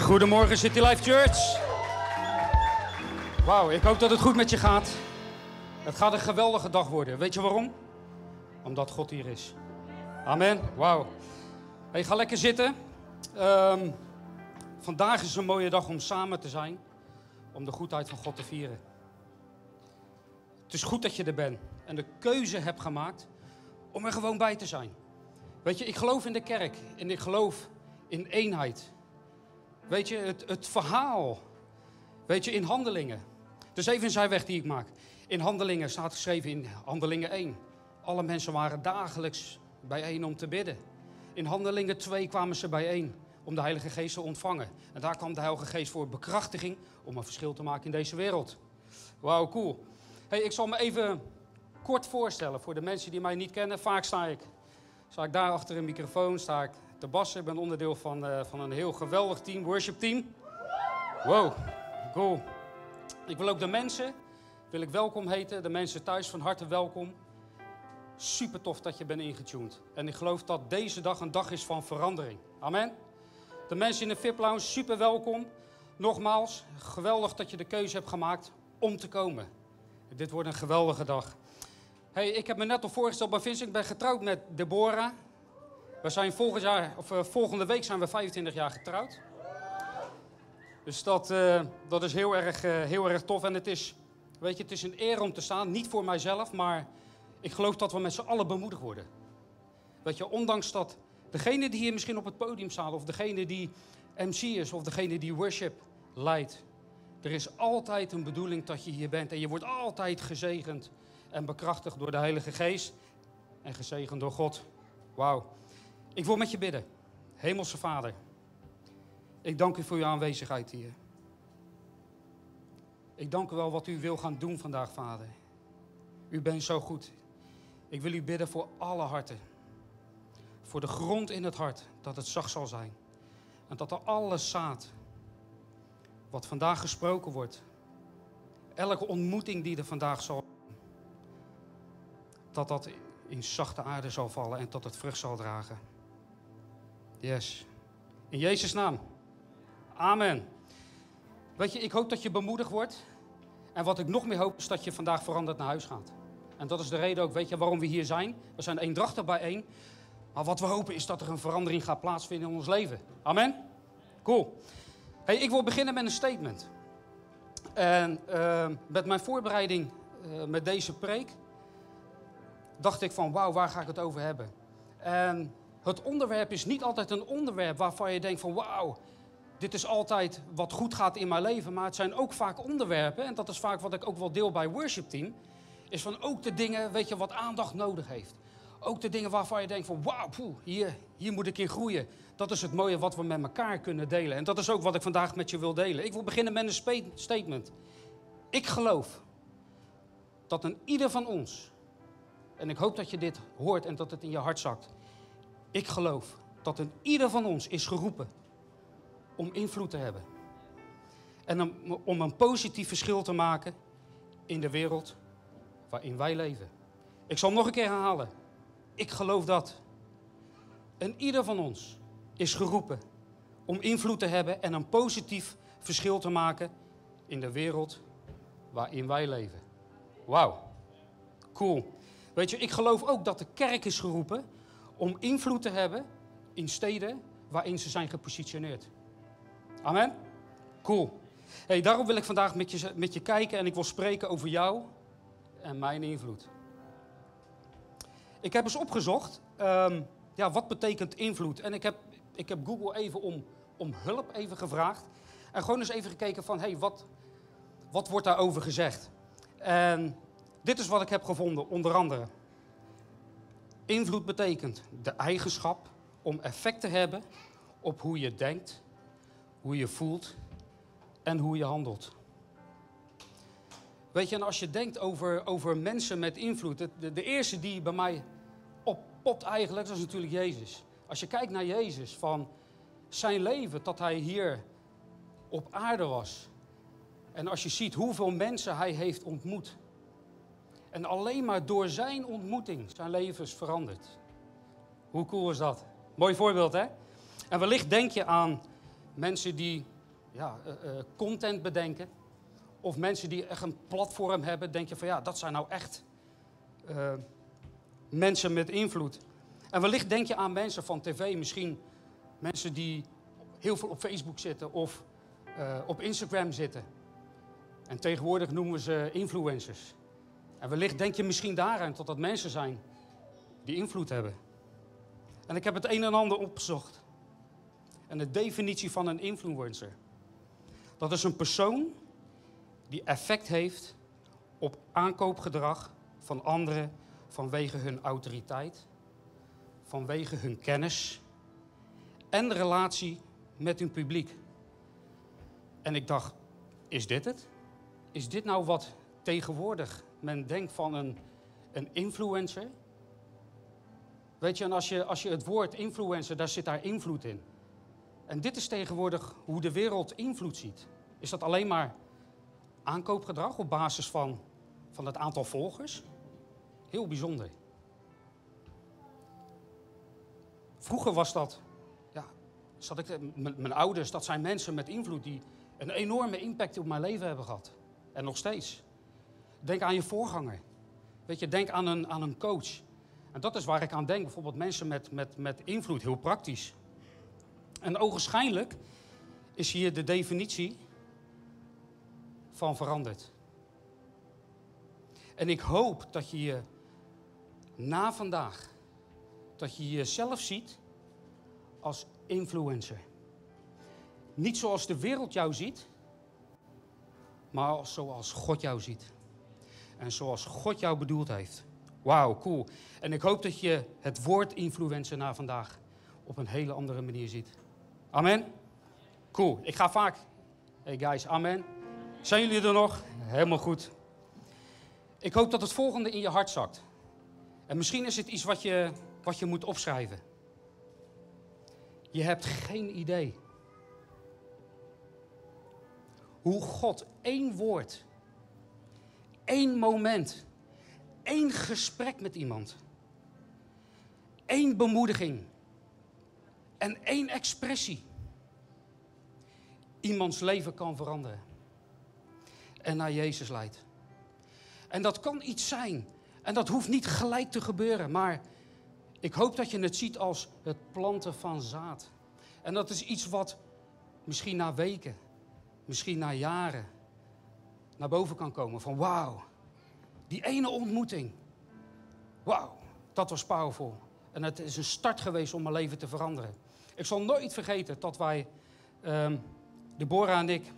Goedemorgen City Life Church. Wauw, ik hoop dat het goed met je gaat. Het gaat een geweldige dag worden. Weet je waarom? Omdat God hier is. Amen. Wauw. Hey, ga lekker zitten. Ehm, vandaag is een mooie dag om samen te zijn. Om de goedheid van God te vieren. Het is goed dat je er bent. En de keuze hebt gemaakt om er gewoon bij te zijn. Weet je, ik geloof in de kerk. En ik geloof in eenheid. Weet je, het, het verhaal. Weet je, in handelingen. Dus even een zijweg die ik maak. In handelingen staat geschreven in handelingen 1. Alle mensen waren dagelijks bijeen om te bidden. In handelingen 2 kwamen ze bijeen om de Heilige Geest te ontvangen. En daar kwam de Heilige Geest voor bekrachtiging om een verschil te maken in deze wereld. Wauw, cool. Hey, ik zal me even kort voorstellen voor de mensen die mij niet kennen. Vaak sta ik, sta ik daar achter een microfoon, sta ik te bassen. Ik ben onderdeel van, uh, van een heel geweldig team, worship team. Wow, cool. Ik wil ook de mensen wil ik welkom heten, de mensen thuis van harte welkom. Super tof dat je bent ingetuned. En ik geloof dat deze dag een dag is van verandering. Amen. De mensen in de VIP Lounge, super welkom. Nogmaals, geweldig dat je de keuze hebt gemaakt om te komen. Dit wordt een geweldige dag. Hey, ik heb me net al voorgesteld bij Vincent. Ik ben getrouwd met Deborah. We zijn volgend jaar, of, uh, volgende week zijn we 25 jaar getrouwd. Dus dat, uh, dat is heel erg, uh, heel erg tof. En het is, weet je, het is een eer om te staan. Niet voor mijzelf, maar ik geloof dat we met z'n allen bemoedigd worden. Weet je, ondanks dat degene die hier misschien op het podium staat, of degene die MC is, of degene die worship leidt. Er is altijd een bedoeling dat je hier bent. En je wordt altijd gezegend en bekrachtigd door de Heilige Geest. En gezegend door God. Wauw. Ik wil met je bidden. Hemelse Vader. Ik dank u voor uw aanwezigheid hier. Ik dank u wel wat u wil gaan doen vandaag, Vader. U bent zo goed. Ik wil u bidden voor alle harten. Voor de grond in het hart, dat het zacht zal zijn. En dat er alles zaad, wat vandaag gesproken wordt, elke ontmoeting die er vandaag zal dat dat in zachte aarde zal vallen en tot het vrucht zal dragen. Yes. In Jezus' naam. Amen. Weet je, ik hoop dat je bemoedigd wordt. En wat ik nog meer hoop is dat je vandaag veranderd naar huis gaat. En dat is de reden ook, weet je, waarom we hier zijn. We zijn eendrachtig bijeen. Maar wat we hopen is dat er een verandering gaat plaatsvinden in ons leven. Amen. Cool. Hey, ik wil beginnen met een statement. En uh, met mijn voorbereiding uh, met deze preek dacht ik van wauw, waar ga ik het over hebben? En het onderwerp is niet altijd een onderwerp waarvan je denkt van wauw, dit is altijd wat goed gaat in mijn leven. Maar het zijn ook vaak onderwerpen, en dat is vaak wat ik ook wel deel bij Worship Team, is van ook de dingen, weet je, wat aandacht nodig heeft. Ook de dingen waarvan je denkt van wauw, poeh, hier, hier moet ik in groeien. Dat is het mooie wat we met elkaar kunnen delen. En dat is ook wat ik vandaag met je wil delen. Ik wil beginnen met een statement. Ik geloof dat een ieder van ons, en ik hoop dat je dit hoort en dat het in je hart zakt. Ik geloof dat een ieder van ons is geroepen om invloed te hebben. En om, een positief verschil te maken in de wereld waarin wij leven. Ik zal nog een keer herhalen. Ik geloof dat. En ieder van ons is geroepen om invloed te hebben en een positief verschil te maken in de wereld waarin wij leven. Wauw. Cool. Weet je, ik geloof ook dat de kerk is geroepen om invloed te hebben in steden waarin ze zijn gepositioneerd. Amen? Cool. Hey, daarom wil ik vandaag met je, met je kijken en ik wil spreken over jou en mijn invloed. Ik heb eens opgezocht, um, ja, wat betekent invloed? En ik heb, ik heb Google even om, om hulp even gevraagd. En gewoon eens even gekeken van, hey, wat, wat wordt daarover gezegd? En dit is wat ik heb gevonden, onder andere. Invloed betekent de eigenschap om effect te hebben op hoe je denkt, hoe je voelt en hoe je handelt. Weet je, en als je denkt over, over mensen met invloed, de, de eerste die bij mij oppopt eigenlijk, dat is natuurlijk Jezus. Als je kijkt naar Jezus, van zijn leven, dat hij hier op aarde was. En als je ziet hoeveel mensen hij heeft ontmoet. En alleen maar door zijn ontmoeting zijn levens veranderd. Hoe cool is dat? Mooi voorbeeld, hè? En wellicht denk je aan mensen die ja, eh, eh, content bedenken. Of mensen die echt een platform hebben. Denk je van ja, dat zijn nou echt eh, mensen met invloed. En wellicht denk je aan mensen van tv. Misschien mensen die heel veel op Facebook zitten of op Instagram zitten. En tegenwoordig noemen we ze influencers. En wellicht denk je misschien daaraan dat dat mensen zijn die invloed hebben. En ik heb het een en ander opgezocht. En de definitie van een influencer. Dat is een persoon die effect heeft op aankoopgedrag van anderen vanwege hun autoriteit, vanwege hun kennis en relatie met hun publiek. En ik dacht, is dit het? Is dit nou wat tegenwoordig men denkt van een, een influencer? Weet je, en als je, als je het woord influencer, daar zit daar invloed in. En dit is tegenwoordig hoe de wereld invloed ziet. Is dat alleen maar aankoopgedrag op basis van, van het aantal volgers? Heel bijzonder. Vroeger was dat, ja, zat ik, mijn ouders, dat zijn mensen met invloed die een enorme impact op mijn leven hebben gehad. En nog steeds. Denk aan je voorganger. Weet je, denk aan een, aan een coach. En dat is waar ik aan denk. Bijvoorbeeld mensen met, met, met invloed, heel praktisch. En ogenschijnlijk is hier de definitie van veranderd. En ik hoop dat je je na vandaag, dat je jezelf ziet als influencer. Niet zoals de wereld jou ziet, maar zoals God jou ziet. En zoals God jou bedoeld heeft. Wauw, cool. En ik hoop dat je het woord influencer na vandaag op een hele andere manier ziet. Amen? Cool. Ik ga vaak. Hey guys, amen. Zijn jullie er nog? Helemaal goed. Ik hoop dat het volgende in je hart zakt. En misschien is het iets wat je, wat je moet opschrijven. Je hebt geen idee hoe God één woord, één moment, één gesprek met iemand, één bemoediging en één expressie iemands leven kan veranderen en naar Jezus leidt. En dat kan iets zijn. En dat hoeft niet gelijk te gebeuren, maar ik hoop dat je het ziet als het planten van zaad. En dat is iets wat misschien na weken, misschien na jaren naar boven kan komen. Van wauw, die ene ontmoeting. Wauw, dat was powerful. En het is een start geweest om mijn leven te veranderen. Ik zal nooit vergeten dat wij, um, Deborah en ik,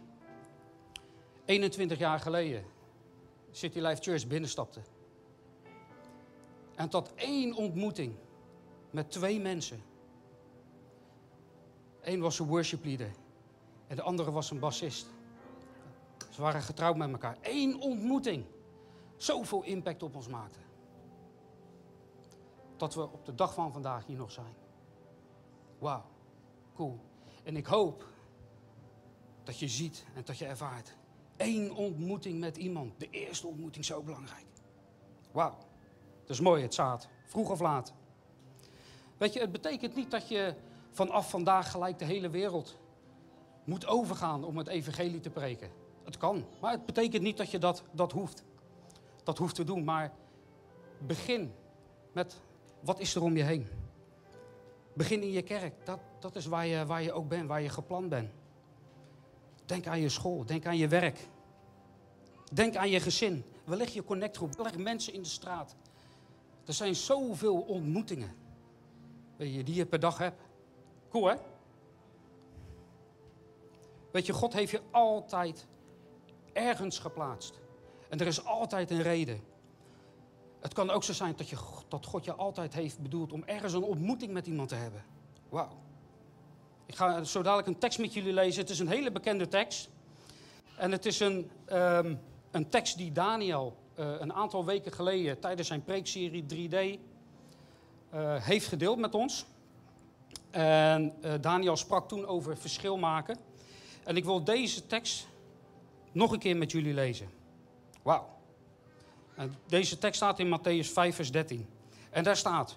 21 jaar geleden City Life Church binnenstapten. En tot één ontmoeting met twee mensen. Eén was een worship leader en de andere was een bassist. Ze waren getrouwd met elkaar. Eén ontmoeting. Zoveel impact op ons maakte. Dat we op de dag van vandaag hier nog zijn. Wauw, cool. En ik hoop dat je ziet en dat je ervaart. Eén ontmoeting met iemand. De eerste ontmoeting zo belangrijk. Wauw, dat is mooi, het zaad. Vroeg of laat. Weet je, het betekent niet dat je vanaf vandaag gelijk de hele wereld moet overgaan om het evangelie te preken. Het kan, maar het betekent niet dat je dat, dat hoeft. Dat hoeft te doen, maar begin met wat is er om je heen. Begin in je kerk, dat, dat is waar je, waar je ook bent, waar je gepland bent. Denk aan je school, denk aan je werk. Denk aan je gezin. Wellicht je connectgroep, wellicht mensen in de straat. Er zijn zoveel ontmoetingen weet je, die je per dag hebt. Cool hè? Weet je, God heeft je altijd ergens geplaatst. En er is altijd een reden. Het kan ook zo zijn dat, je, dat God je altijd heeft bedoeld om ergens een ontmoeting met iemand te hebben. Wauw. Ik ga zo dadelijk een tekst met jullie lezen. Het is een hele bekende tekst. En het is een, um, een tekst die Daniel uh, een aantal weken geleden tijdens zijn preekserie 3D uh, eh, heeft gedeeld met ons. En uh, Daniel sprak toen over verschil maken. En ik wil deze tekst nog een keer met jullie lezen. Wauw. Deze tekst staat in Matthäus 5, vers 13. En daar staat: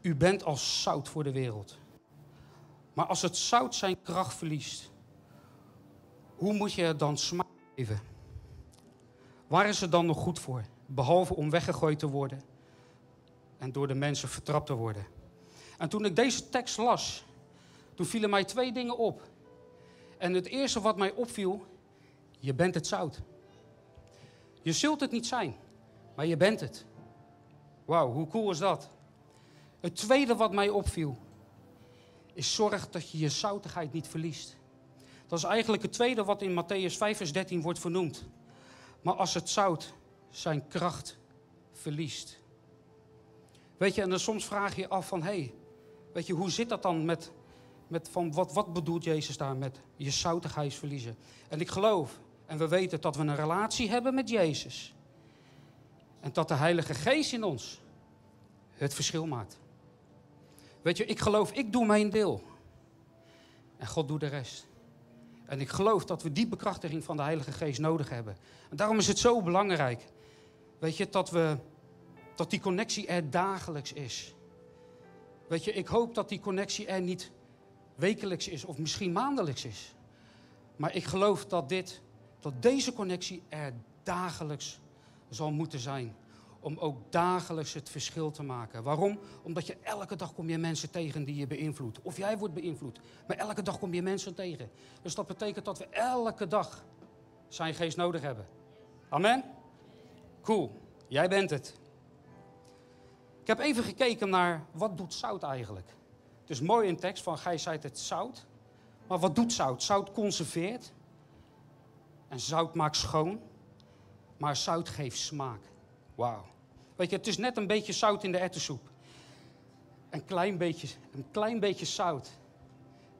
U bent als zout voor de wereld. Maar als het zout zijn kracht verliest, hoe moet je het dan smaak geven? Waar is het dan nog goed voor? Behalve om weggegooid te worden en door de mensen vertrapt te worden. En toen ik deze tekst las, toen vielen mij twee dingen op. En het eerste wat mij opviel, je bent het zout. Je zult het niet zijn, maar je bent het. Wauw, hoe cool is dat? Het tweede wat mij opviel, is zorg dat je je zoutigheid niet verliest. Dat is eigenlijk het tweede wat in Matthäus 5, vers 13 wordt vernoemd. Maar als het zout zijn kracht verliest. Weet je, en dan soms vraag je je af van, hé, hey, weet je, hoe zit dat dan met, met van, wat, wat bedoelt Jezus daar met je zoutigheid verliezen? En ik geloof, en we weten dat we een relatie hebben met Jezus. En dat de Heilige Geest in ons het verschil maakt. Weet je, ik geloof, ik doe mijn deel. En God doet de rest. En ik geloof dat we die bekrachtiging van de Heilige Geest nodig hebben. En daarom is het zo belangrijk, weet je, dat, we, dat die connectie er dagelijks is. Weet je, ik hoop dat die connectie er niet wekelijks is of misschien maandelijks is. Maar ik geloof dat, dit, dat deze connectie er dagelijks zal moeten zijn om ook dagelijks het verschil te maken. Waarom? Omdat je elke dag kom je mensen tegen die je beïnvloedt. Of jij wordt beïnvloed. Maar elke dag kom je mensen tegen. Dus dat betekent dat we elke dag zijn geest nodig hebben. Amen? Cool. Jij bent het. Ik heb even gekeken naar wat doet zout eigenlijk. Het is mooi in tekst van gij zijt het zout. Maar wat doet zout? Zout conserveert. En zout maakt schoon. Maar zout geeft smaak. Wauw. Weet je, het is net een beetje zout in de erwtensoep. Een klein beetje, een klein beetje zout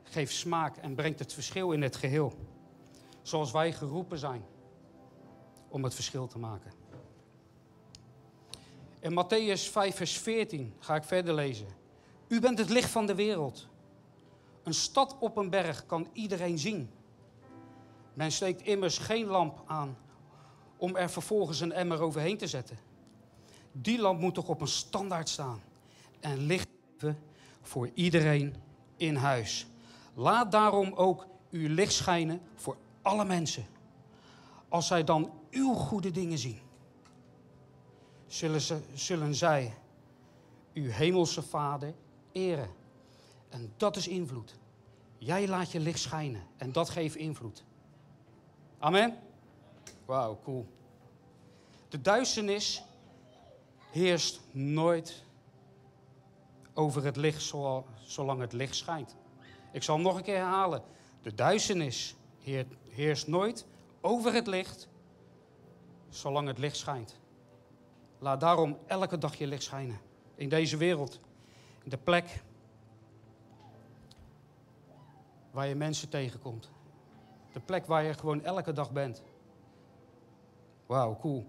geeft smaak en brengt het verschil in het geheel. Zoals wij geroepen zijn om het verschil te maken. In Matthäus 5, vers 14 ga ik verder lezen. U bent het licht van de wereld. Een stad op een berg kan iedereen zien. Men steekt immers geen lamp aan om er vervolgens een emmer overheen te zetten. Die lamp moet toch op een standaard staan en licht voor iedereen in huis. Laat daarom ook uw licht schijnen voor alle mensen. Als zij dan uw goede dingen zien, zullen, ze, zullen zij uw hemelse Vader eren. En dat is invloed. Jij laat je licht schijnen en dat geeft invloed. Amen? Wauw, cool. De duisternis heerst nooit over het licht zolang het licht schijnt. Ik zal hem nog een keer herhalen. De duisternis heerst nooit over het licht zolang het licht schijnt. Laat daarom elke dag je licht schijnen. In deze wereld. In de plek waar je mensen tegenkomt. De plek waar je gewoon elke dag bent. Wauw, cool.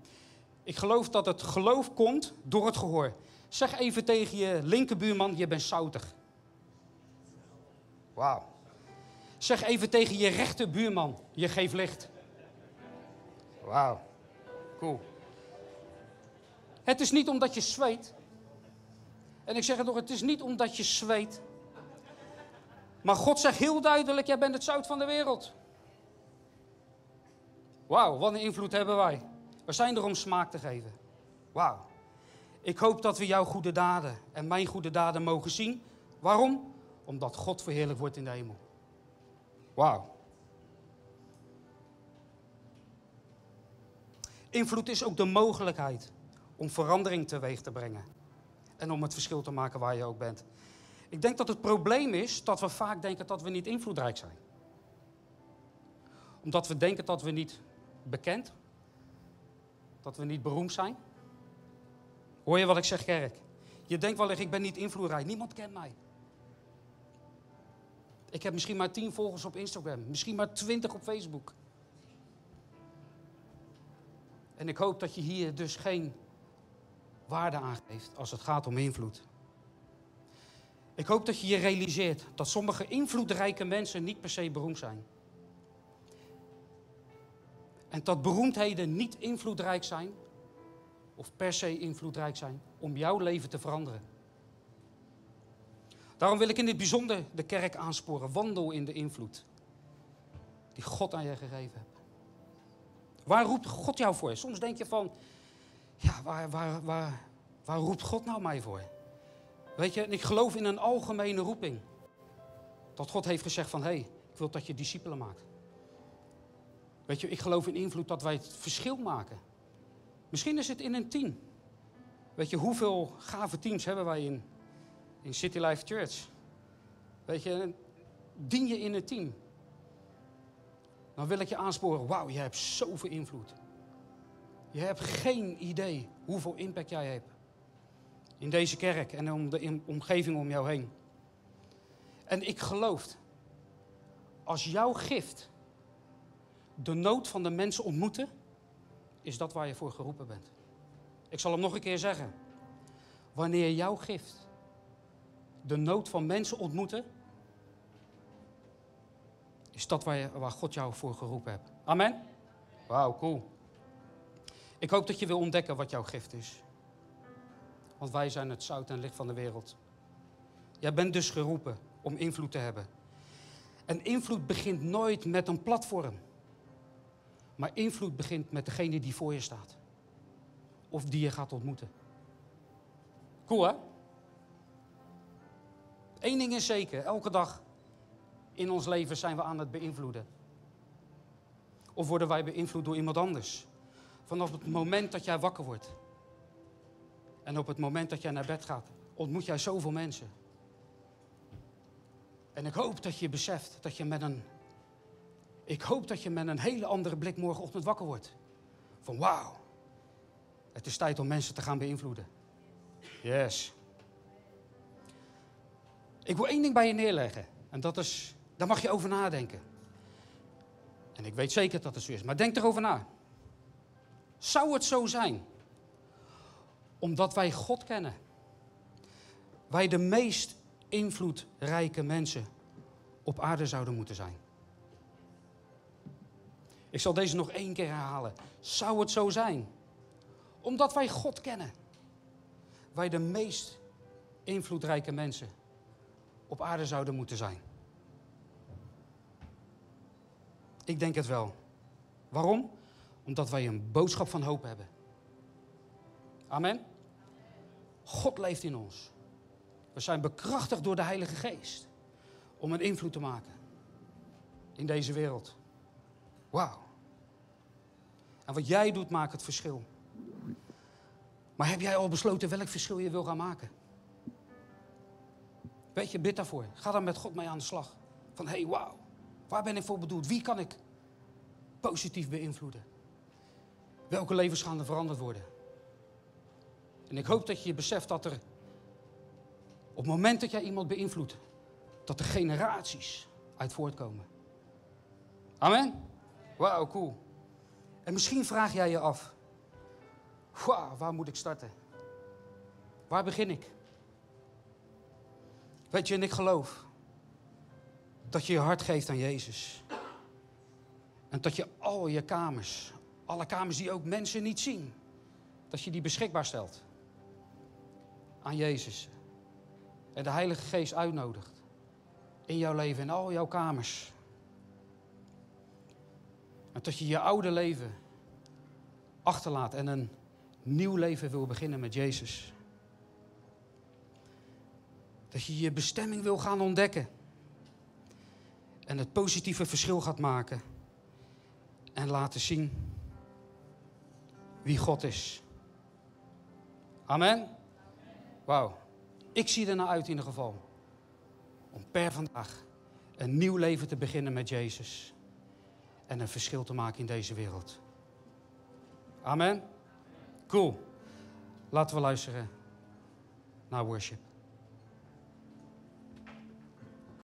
Ik geloof dat het geloof komt door het gehoor. Zeg even tegen je linkerbuurman, je bent zoutig. Wauw. Zeg even tegen je rechterbuurman, je geeft licht. Wauw. Cool. Het is niet omdat je zweet. En ik zeg het nog, het is niet omdat je zweet. Maar God zegt heel duidelijk, jij bent het zout van de wereld. Wauw, wat een invloed hebben wij. We zijn er om smaak te geven. Wauw. Ik hoop dat we jouw goede daden en mijn goede daden mogen zien. Waarom? Omdat God verheerlijk wordt in de hemel. Wauw. Invloed is ook de mogelijkheid om verandering teweeg te brengen. En om het verschil te maken waar je ook bent. Ik denk dat het probleem is dat we vaak denken dat we niet invloedrijk zijn. Omdat we denken dat we niet bekend dat we niet beroemd zijn? Hoor je wat ik zeg, kerk? Je denkt wel eens, ik ben niet invloedrijk. Niemand kent mij. Ik heb misschien maar tien volgers op Instagram. Misschien maar twintig op Facebook. En ik hoop dat je hier dus geen waarde aan geeft als het gaat om invloed. Ik hoop dat je je realiseert dat sommige invloedrijke mensen niet per se beroemd zijn. En dat beroemdheden niet invloedrijk zijn, of per se invloedrijk zijn, om jouw leven te veranderen. Daarom wil ik in dit bijzonder de kerk aansporen. Wandel in de invloed die God aan je gegeven hebt. Waar roept God jou voor? Soms denk je van, ja, waar, waar, waar, waar roept God nou mij voor? Weet je, ik geloof in een algemene roeping. Dat God heeft gezegd van, hé, hey, ik wil dat je discipelen maakt. Weet je, ik geloof in invloed dat wij het verschil maken. Misschien is het in een team. Weet je, hoeveel gave teams hebben wij in, in City Life Church? Weet je, dien je in een team. Dan wil ik je aansporen, wauw, je hebt zoveel invloed. Je hebt geen idee hoeveel impact jij hebt. In deze kerk en om de omgeving om jou heen. En ik geloof, als jouw gift de nood van de mensen ontmoeten, is dat waar je voor geroepen bent. Ik zal hem nog een keer zeggen. Wanneer jouw gift de nood van mensen ontmoeten, is dat waar, je, waar God jou voor geroepen hebt. Amen? Wauw, cool. Ik hoop dat je wil ontdekken wat jouw gift is. Want wij zijn het zout en licht van de wereld. Jij bent dus geroepen om invloed te hebben. En invloed begint nooit met een platform. Maar invloed begint met degene die voor je staat. Of die je gaat ontmoeten. Cool hè? Eén ding is zeker, elke dag in ons leven zijn we aan het beïnvloeden. Of worden wij beïnvloed door iemand anders? Vanaf het moment dat jij wakker wordt en op het moment dat jij naar bed gaat, ontmoet jij zoveel mensen. En ik hoop dat je beseft dat je met een. Ik hoop dat je met een hele andere blik morgenochtend wakker wordt. Van wauw, het is tijd om mensen te gaan beïnvloeden. Yes. Ik wil één ding bij je neerleggen. En dat is, daar mag je over nadenken. En ik weet zeker dat het zo is, maar denk erover na. Zou het zo zijn, omdat wij God kennen, wij de meest invloedrijke mensen op aarde zouden moeten zijn? Ik zal deze nog één keer herhalen. Zou het zo zijn, omdat wij God kennen, wij de meest invloedrijke mensen op aarde zouden moeten zijn? Ik denk het wel. Waarom? Omdat wij een boodschap van hoop hebben. Amen. God leeft in ons. We zijn bekrachtigd door de Heilige Geest om een invloed te maken in deze wereld. Wauw. En wat jij doet maakt het verschil. Maar heb jij al besloten welk verschil je wil gaan maken? Weet je, bid daarvoor. Ga dan met God mee aan de slag. Van hé, hey, wauw, waar ben ik voor bedoeld? Wie kan ik positief beïnvloeden? Welke levens gaan er veranderd worden? En ik hoop dat je beseft dat er, op het moment dat jij iemand beïnvloedt, dat er generaties uit voortkomen. Amen? Wauw, cool. En misschien vraag jij je af, wauw, waar moet ik starten? Waar begin ik? Weet je, en ik geloof dat je je hart geeft aan Jezus. En dat je al je kamers, alle kamers die ook mensen niet zien, dat je die beschikbaar stelt aan Jezus. En de Heilige Geest uitnodigt in jouw leven, in al jouw kamers. En dat je je oude leven achterlaat en een nieuw leven wil beginnen met Jezus. Dat je je bestemming wil gaan ontdekken. En het positieve verschil gaat maken. En laten zien wie God is. Amen. Wauw. Ik zie er naar uit in ieder geval. Om per vandaag een nieuw leven te beginnen met Jezus. En een verschil te maken in deze wereld. Amen. Cool. Laten we luisteren naar worship.